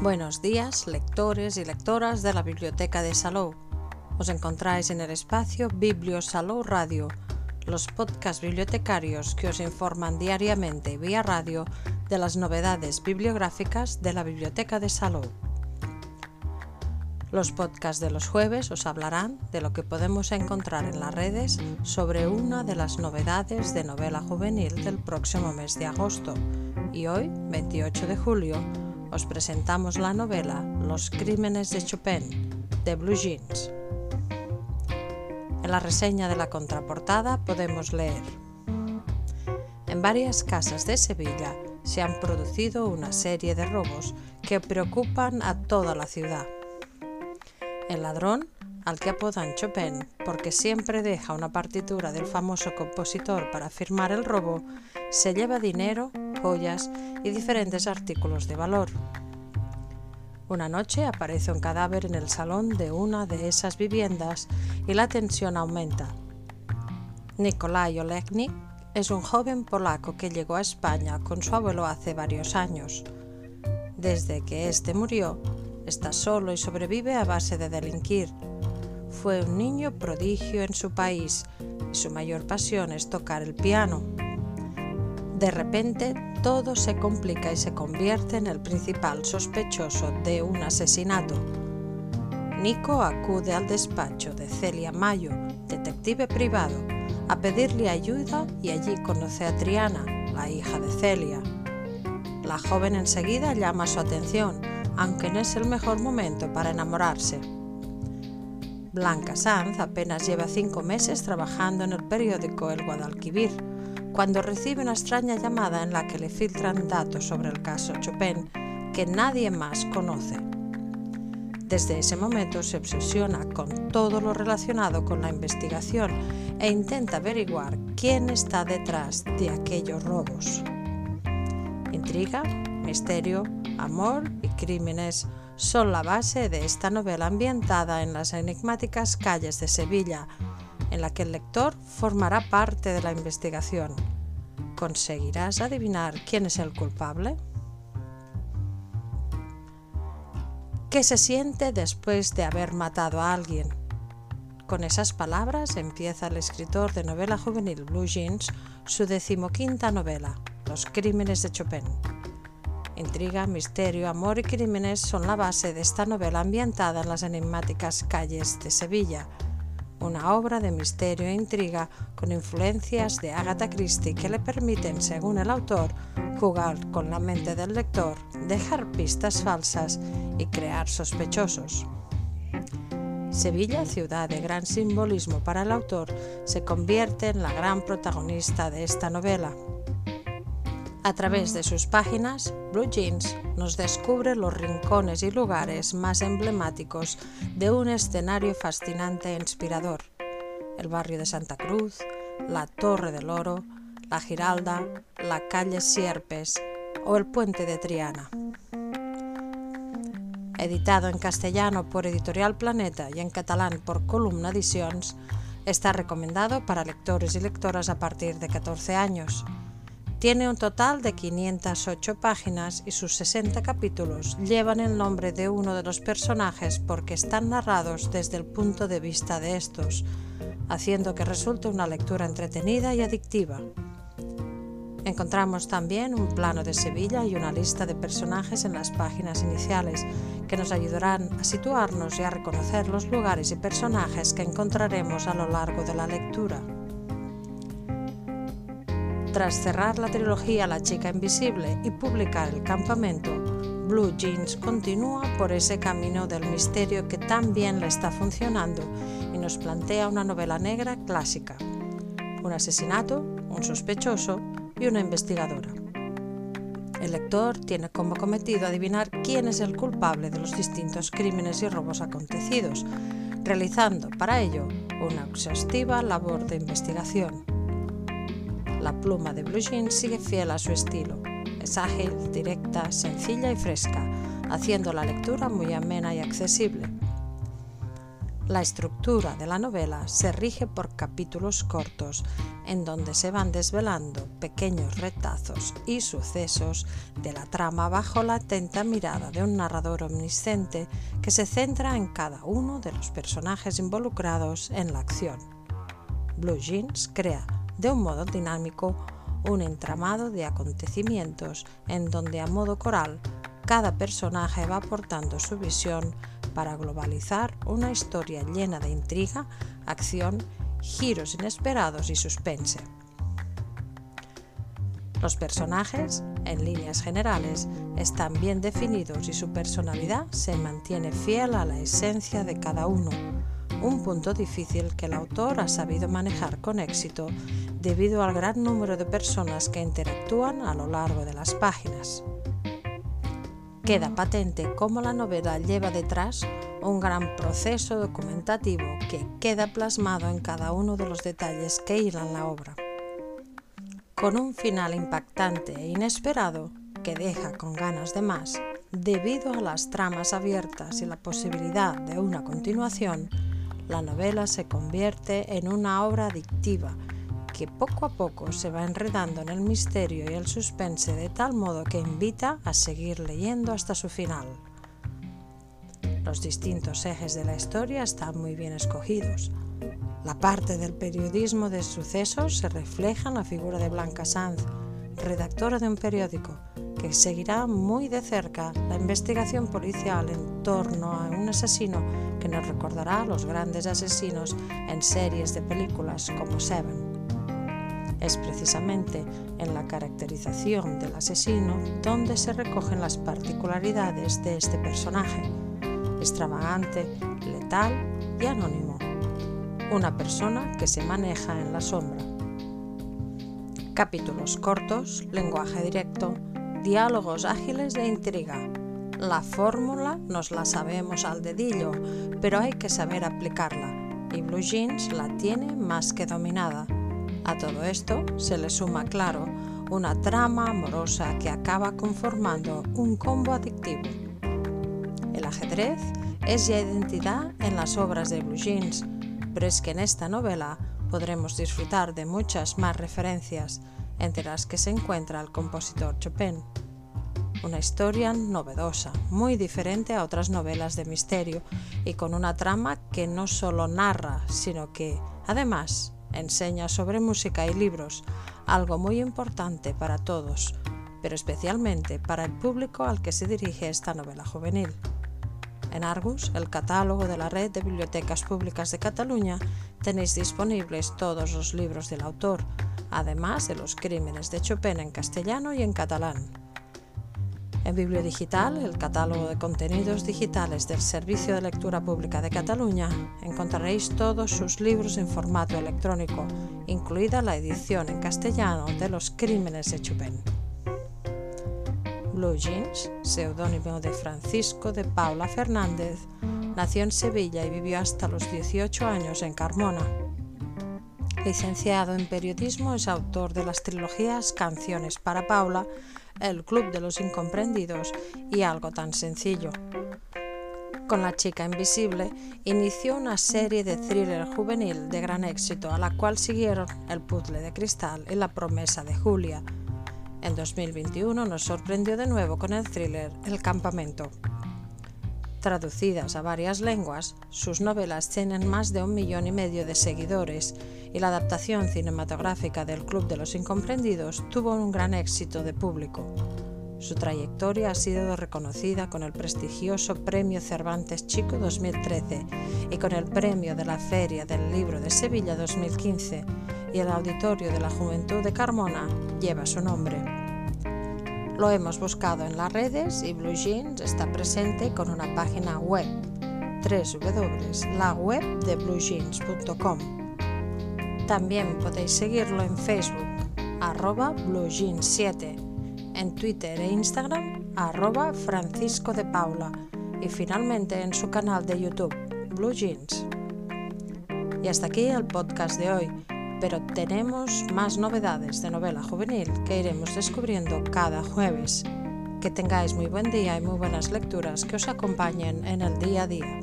Buenos días, lectores y lectoras de la Biblioteca de Salou. Os encontráis en el espacio Biblio Salou Radio, los podcasts bibliotecarios que os informan diariamente vía radio de las novedades bibliográficas de la Biblioteca de Salou. Los podcasts de los jueves os hablarán de lo que podemos encontrar en las redes sobre una de las novedades de novela juvenil del próximo mes de agosto. Y hoy, 28 de julio, os presentamos la novela Los Crímenes de Chopin, de Blue Jeans. En la reseña de la contraportada podemos leer En varias casas de Sevilla se han producido una serie de robos que preocupan a toda la ciudad. El ladrón, al que apodan Chopin porque siempre deja una partitura del famoso compositor para firmar el robo, se lleva dinero, joyas y diferentes artículos de valor. Una noche aparece un cadáver en el salón de una de esas viviendas y la tensión aumenta. Nikolai Olegnik es un joven polaco que llegó a España con su abuelo hace varios años. Desde que éste murió, Está solo y sobrevive a base de delinquir. Fue un niño prodigio en su país y su mayor pasión es tocar el piano. De repente, todo se complica y se convierte en el principal sospechoso de un asesinato. Nico acude al despacho de Celia Mayo, detective privado, a pedirle ayuda y allí conoce a Triana, la hija de Celia. La joven enseguida llama su atención aunque no es el mejor momento para enamorarse. Blanca Sanz apenas lleva cinco meses trabajando en el periódico El Guadalquivir, cuando recibe una extraña llamada en la que le filtran datos sobre el caso Chopin que nadie más conoce. Desde ese momento se obsesiona con todo lo relacionado con la investigación e intenta averiguar quién está detrás de aquellos robos. Intriga, misterio, amor y crímenes son la base de esta novela ambientada en las enigmáticas calles de Sevilla, en la que el lector formará parte de la investigación. ¿Conseguirás adivinar quién es el culpable? ¿Qué se siente después de haber matado a alguien? Con esas palabras empieza el escritor de novela juvenil Blue Jeans su decimoquinta novela, Los Crímenes de Chopin. Intriga, misterio, amor y crímenes son la base de esta novela ambientada en las enigmáticas calles de Sevilla, una obra de misterio e intriga con influencias de Agatha Christie que le permiten, según el autor, jugar con la mente del lector, dejar pistas falsas y crear sospechosos. Sevilla, ciudad de gran simbolismo para el autor, se convierte en la gran protagonista de esta novela. A través de sus páginas, Blue Jeans nos descubre los rincones y lugares más emblemáticos de un escenario fascinante e inspirador. El barrio de Santa Cruz, la Torre del Oro, la Giralda, la calle Sierpes o el puente de Triana. Editado en castellano por Editorial Planeta y en catalán por Columna Edicions, está recomendado para lectores y lectoras a partir de 14 años. Tiene un total de 508 páginas y sus 60 capítulos llevan el nombre de uno de los personajes porque están narrados desde el punto de vista de estos, haciendo que resulte una lectura entretenida y adictiva. Encontramos también un plano de Sevilla y una lista de personajes en las páginas iniciales que nos ayudarán a situarnos y a reconocer los lugares y personajes que encontraremos a lo largo de la lectura. Tras cerrar la trilogía La chica invisible y publicar El campamento, Blue Jeans continúa por ese camino del misterio que tan bien le está funcionando y nos plantea una novela negra clásica. Un asesinato, un sospechoso y una investigadora. El lector tiene como cometido adivinar quién es el culpable de los distintos crímenes y robos acontecidos, realizando para ello una exhaustiva labor de investigación. La pluma de Blue Jeans sigue fiel a su estilo. Es ágil, directa, sencilla y fresca, haciendo la lectura muy amena y accesible. La estructura de la novela se rige por capítulos cortos, en donde se van desvelando pequeños retazos y sucesos de la trama bajo la atenta mirada de un narrador omnisciente que se centra en cada uno de los personajes involucrados en la acción. Blue Jeans crea, de un modo dinámico, un entramado de acontecimientos en donde a modo coral cada personaje va aportando su visión para globalizar una historia llena de intriga, acción, giros inesperados y suspense. Los personajes, en líneas generales, están bien definidos y su personalidad se mantiene fiel a la esencia de cada uno, un punto difícil que el autor ha sabido manejar con éxito debido al gran número de personas que interactúan a lo largo de las páginas queda patente cómo la novela lleva detrás un gran proceso documentativo que queda plasmado en cada uno de los detalles que hilan la obra. Con un final impactante e inesperado que deja con ganas de más, debido a las tramas abiertas y la posibilidad de una continuación, la novela se convierte en una obra adictiva que poco a poco se va enredando en el misterio y el suspense de tal modo que invita a seguir leyendo hasta su final. Los distintos ejes de la historia están muy bien escogidos. La parte del periodismo de sucesos se refleja en la figura de Blanca Sanz, redactora de un periódico, que seguirá muy de cerca la investigación policial en torno a un asesino que nos recordará a los grandes asesinos en series de películas como Seven. Es precisamente en la caracterización del asesino donde se recogen las particularidades de este personaje, extravagante, letal y anónimo, una persona que se maneja en la sombra. Capítulos cortos, lenguaje directo, diálogos ágiles de intriga. La fórmula nos la sabemos al dedillo, pero hay que saber aplicarla, y Blue Jeans la tiene más que dominada. A todo esto se le suma, claro, una trama amorosa que acaba conformando un combo adictivo. El ajedrez es ya identidad en las obras de Blue Jeans, pero es que en esta novela podremos disfrutar de muchas más referencias, entre las que se encuentra el compositor Chopin. Una historia novedosa, muy diferente a otras novelas de misterio y con una trama que no solo narra, sino que, además, enseña sobre música y libros, algo muy importante para todos, pero especialmente para el público al que se dirige esta novela juvenil. En Argus, el catálogo de la Red de Bibliotecas Públicas de Cataluña, tenéis disponibles todos los libros del autor, además de los crímenes de Chopin en castellano y en catalán. En Bibliodigital, el catálogo de contenidos digitales del Servicio de Lectura Pública de Cataluña, encontraréis todos sus libros en formato electrónico, incluida la edición en castellano de Los Crímenes de Chopin. Blue Jeans, seudónimo de Francisco de Paula Fernández, nació en Sevilla y vivió hasta los 18 años en Carmona. Licenciado en periodismo, es autor de las trilogías Canciones para Paula, el Club de los Incomprendidos y algo tan sencillo. Con La chica invisible inició una serie de thriller juvenil de gran éxito a la cual siguieron El puzzle de cristal y La promesa de Julia. En 2021 nos sorprendió de nuevo con el thriller El campamento. Traducidas a varias lenguas, sus novelas tienen más de un millón y medio de seguidores y la adaptación cinematográfica del Club de los Incomprendidos tuvo un gran éxito de público. Su trayectoria ha sido reconocida con el prestigioso Premio Cervantes Chico 2013 y con el Premio de la Feria del Libro de Sevilla 2015 y el Auditorio de la Juventud de Carmona lleva su nombre. Lo hemos buscado en las redes y Blue Jeans está presente con una página web www.lawebdebluejeans.com. También podéis seguirlo en Facebook arroba bluejeans7, en Twitter e Instagram arroba Francisco de Paula y finalmente en su canal de YouTube Blue Jeans. Y hasta aquí el podcast de hoy pero tenemos más novedades de novela juvenil que iremos descubriendo cada jueves. Que tengáis muy buen día y muy buenas lecturas que os acompañen en el día a día.